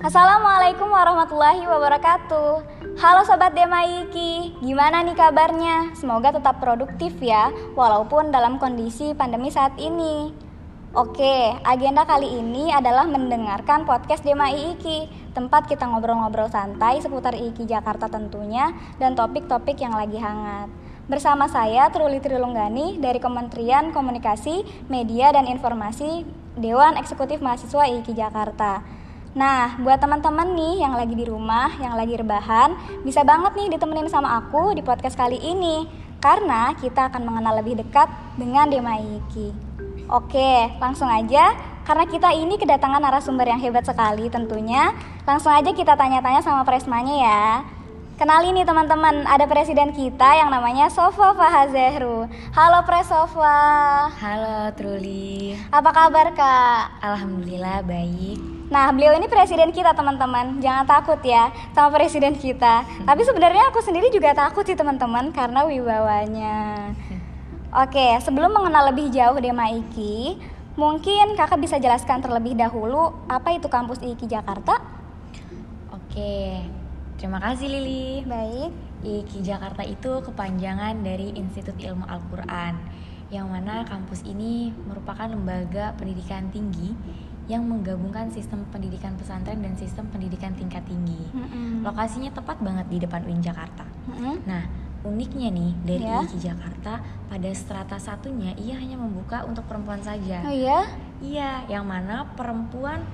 Assalamualaikum warahmatullahi wabarakatuh. Halo Sobat Demaiki, gimana nih kabarnya? Semoga tetap produktif ya, walaupun dalam kondisi pandemi saat ini. Oke, agenda kali ini adalah mendengarkan podcast Dema IIKI Tempat kita ngobrol-ngobrol santai seputar IIKI Jakarta tentunya Dan topik-topik yang lagi hangat. Bersama saya Truli Trilunggani dari Kementerian Komunikasi, Media, dan Informasi Dewan Eksekutif Mahasiswa IIKI Jakarta Nah, buat teman-teman nih yang lagi di rumah, yang lagi rebahan, bisa banget nih ditemenin sama aku di podcast kali ini. Karena kita akan mengenal lebih dekat dengan Demaiki. Oke, langsung aja. Karena kita ini kedatangan narasumber yang hebat sekali tentunya. Langsung aja kita tanya-tanya sama presmanya ya. Kenali nih teman-teman, ada presiden kita yang namanya Sofa Fahazehru. Halo Pres Sofa. Halo Truli. Apa kabar Kak? Alhamdulillah baik. Nah, beliau ini presiden kita, teman-teman. Jangan takut ya sama presiden kita. Tapi sebenarnya aku sendiri juga takut sih, teman-teman, karena wibawanya. Oke, sebelum mengenal lebih jauh Dema Iki, mungkin Kakak bisa jelaskan terlebih dahulu apa itu kampus IKI Jakarta? Oke. Terima kasih Lili. Baik. IKI Jakarta itu kepanjangan dari Institut Ilmu Al-Quran yang mana kampus ini merupakan lembaga pendidikan tinggi yang menggabungkan sistem pendidikan pesantren dan sistem pendidikan tingkat tinggi. Mm-mm. Lokasinya tepat banget di depan UIN Jakarta. Mm-mm. Nah, uniknya nih dari Ya. IKI Jakarta pada strata satunya ia hanya membuka untuk perempuan saja. Oh iya? Iya, yang mana perempuan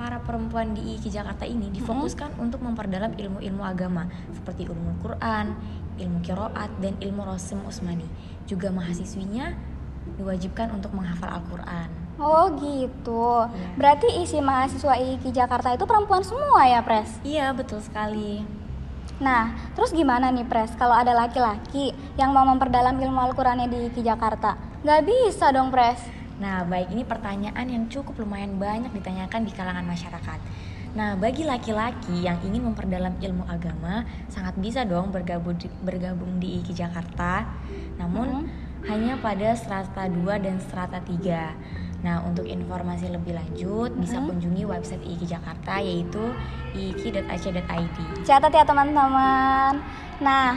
para perempuan di IKI Jakarta ini difokuskan untuk memperdalam ilmu-ilmu agama seperti ilmu Quran, ilmu kiroat, dan ilmu Rasim Usmani. Juga mahasiswinya diwajibkan untuk menghafal Al-Quran. Oh gitu. Iya. Berarti isi mahasiswa IKI Jakarta itu perempuan semua ya, Pres? Iya, betul sekali. Nah, terus gimana nih, Pres? Kalau ada laki-laki yang mau memperdalam ilmu Al-Qurannya di IKI Jakarta? Nggak bisa dong, Pres. Nah, baik ini pertanyaan yang cukup lumayan banyak ditanyakan di kalangan masyarakat. Nah, bagi laki-laki yang ingin memperdalam ilmu agama, sangat bisa dong bergabung di, bergabung di IKI Jakarta. Namun hanya pada strata 2 dan strata 3. Nah, untuk informasi lebih lanjut bisa kunjungi website IKI Jakarta yaitu iki.ac.id. Catat ya, teman-teman. Nah,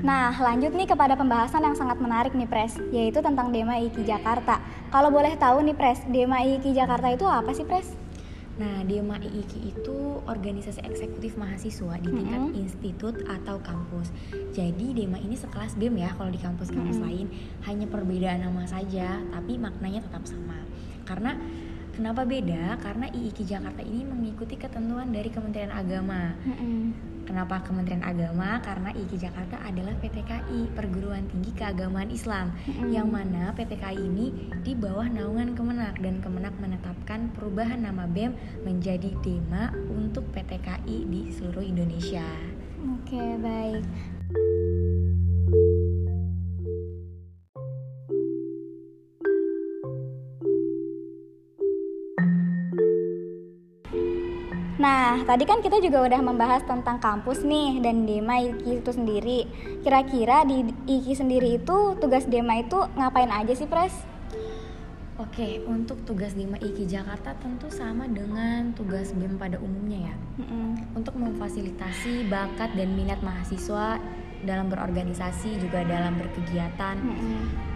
Nah, lanjut nih kepada pembahasan yang sangat menarik nih, Pres, yaitu tentang Dema IKI Jakarta. Kalau boleh tahu nih, Pres, Dema IKI Jakarta itu apa sih, Pres? Nah, DEMA IIKI itu organisasi eksekutif mahasiswa di tingkat Mm-mm. institut atau kampus. Jadi DEMA ini sekelas BEM ya kalau di kampus-kampus Mm-mm. lain, hanya perbedaan nama saja, tapi maknanya tetap sama. Karena kenapa beda? Karena IIKI Jakarta ini mengikuti ketentuan dari Kementerian Agama. Kenapa Kementerian Agama? Karena IIKI Jakarta adalah PTKI, Perguruan Tinggi Keagamaan Islam, Mm-mm. yang mana PTKI ini di bawah naungan Kemenak dan Kemenak menetapkan perubahan nama BEM menjadi DEMA untuk PTKI di seluruh Indonesia. Oke, baik. Nah, tadi kan kita juga udah membahas tentang kampus nih dan Dema IKI itu sendiri. Kira-kira di IKI sendiri itu tugas Dema itu ngapain aja sih, Pres? Oke, untuk tugas DEMA IIKI Jakarta tentu sama dengan tugas BEM pada umumnya ya. Mm-mm. Untuk memfasilitasi bakat dan minat mahasiswa dalam berorganisasi juga dalam berkegiatan Mm-mm.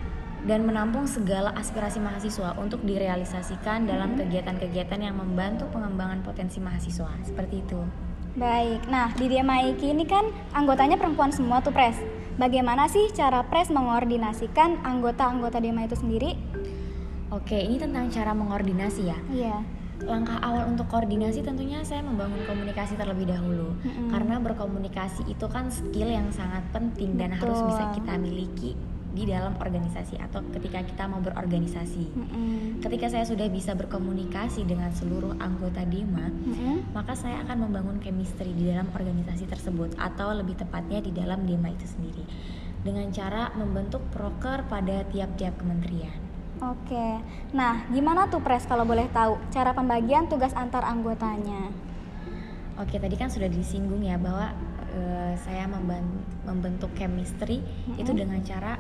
Dan menampung segala aspirasi mahasiswa untuk direalisasikan dalam kegiatan-kegiatan yang membantu pengembangan potensi mahasiswa seperti itu. Baik, nah di Dema IKI ini kan anggotanya perempuan semua tuh Pres. Bagaimana sih cara Pres mengordinasikan anggota-anggota Dema itu sendiri? Oke, ini tentang cara mengordinasi ya. Iya. Langkah awal untuk koordinasi tentunya saya membangun komunikasi terlebih dahulu. Mm-mm. Karena berkomunikasi itu kan skill yang sangat penting dan harus bisa kita miliki di dalam organisasi atau ketika kita mau berorganisasi. Mm-mm. Ketika saya sudah bisa berkomunikasi dengan seluruh anggota DEMA, Mm-mm. maka saya akan membangun chemistry di dalam organisasi tersebut atau lebih tepatnya di dalam DEMA itu sendiri dengan cara membentuk proker pada tiap-tiap kementerian. Oke. Nah, gimana tuh Pres kalau boleh tahu cara pembagian tugas antar anggotanya? Oke, tadi kan sudah disinggung ya bahwa uh, saya membentuk chemistry mm-hmm. itu dengan cara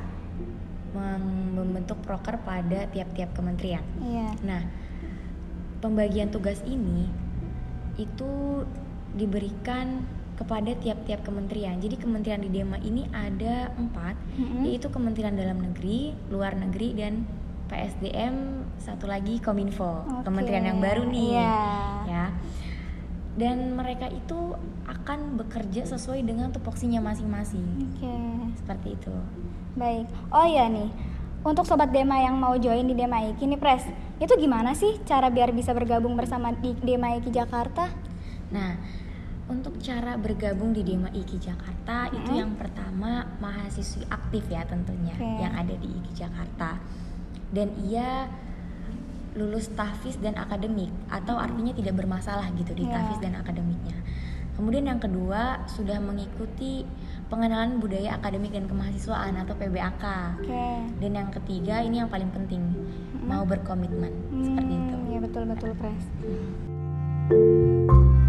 membentuk proker pada tiap-tiap kementerian. Iya. Nah, pembagian tugas ini itu diberikan kepada tiap-tiap kementerian. Jadi kementerian di Dema ini ada empat, mm-hmm. yaitu Kementerian Dalam Negeri, Luar Negeri, dan PSDM. Satu lagi Kominfo, okay. kementerian yang baru nih, yeah. ya. Dan mereka itu akan bekerja sesuai dengan tupoksinya masing-masing. Okay. Seperti itu. Baik. Oh ya nih, untuk sobat Dema yang mau join di Dema Iki nih Pres, itu gimana sih cara biar bisa bergabung bersama di Dema Iki Jakarta? Nah, untuk cara bergabung di Dema Iki Jakarta hmm. itu yang pertama mahasiswi aktif ya tentunya okay. yang ada di Iki Jakarta dan ia lulus tahfiz dan akademik atau artinya tidak bermasalah gitu di yeah. tahfiz dan akademiknya. Kemudian yang kedua sudah mengikuti pengenalan budaya akademik dan kemahasiswaan atau PBAK. Okay. Dan yang ketiga ini yang paling penting hmm. mau berkomitmen hmm, seperti itu. Ya betul betul pres. Hmm.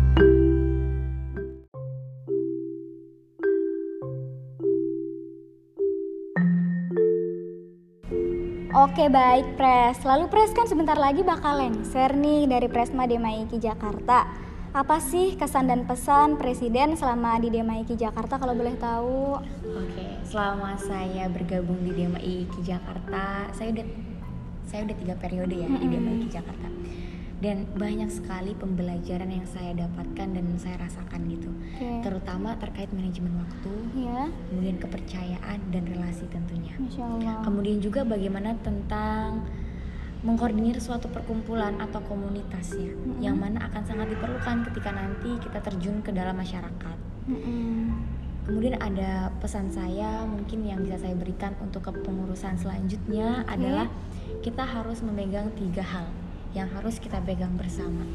Oke baik Pres, lalu Pres kan sebentar lagi bakal lengser nih dari Presma Demaiki Jakarta apa sih kesan dan pesan presiden selama di Demaiki Jakarta kalau boleh tahu? Oke, selama saya bergabung di Demaiki Jakarta, saya udah saya udah tiga periode ya mm -hmm. di Demaiki Jakarta dan banyak sekali pembelajaran yang saya dapatkan dan saya rasakan gitu okay. terutama terkait manajemen waktu yeah. kemudian kepercayaan dan relasi tentunya kemudian juga bagaimana tentang mengkoordinir suatu perkumpulan atau komunitas ya mm-hmm. yang mana akan sangat diperlukan ketika nanti kita terjun ke dalam masyarakat. Mm-hmm. Kemudian ada pesan saya mungkin yang bisa saya berikan untuk kepengurusan selanjutnya okay. adalah kita harus memegang tiga hal yang harus kita pegang bersama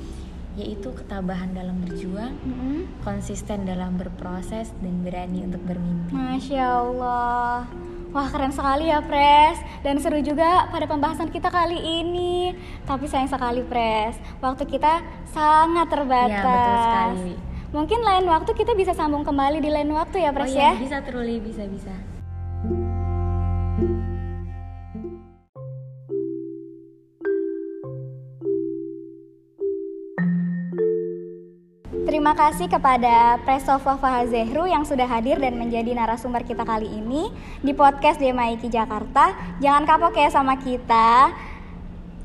yaitu ketabahan dalam berjuang, mm-hmm. konsisten dalam berproses dan berani untuk bermimpi. Masya Allah. Wah keren sekali ya Pres Dan seru juga pada pembahasan kita kali ini Tapi sayang sekali Pres Waktu kita sangat terbatas Ya betul sekali Mungkin lain waktu kita bisa sambung kembali di lain waktu ya Pres oh, ya, ya Bisa Truli, bisa-bisa Terima kasih kepada Presova Fahazehru yang sudah hadir dan menjadi narasumber kita kali ini di podcast DMAIKI Jakarta. Jangan kapok ya sama kita.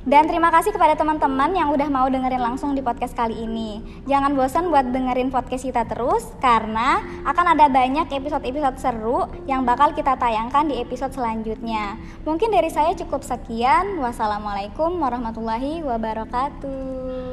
Dan terima kasih kepada teman-teman yang udah mau dengerin langsung di podcast kali ini. Jangan bosan buat dengerin podcast kita terus karena akan ada banyak episode-episode seru yang bakal kita tayangkan di episode selanjutnya. Mungkin dari saya cukup sekian. Wassalamualaikum warahmatullahi wabarakatuh.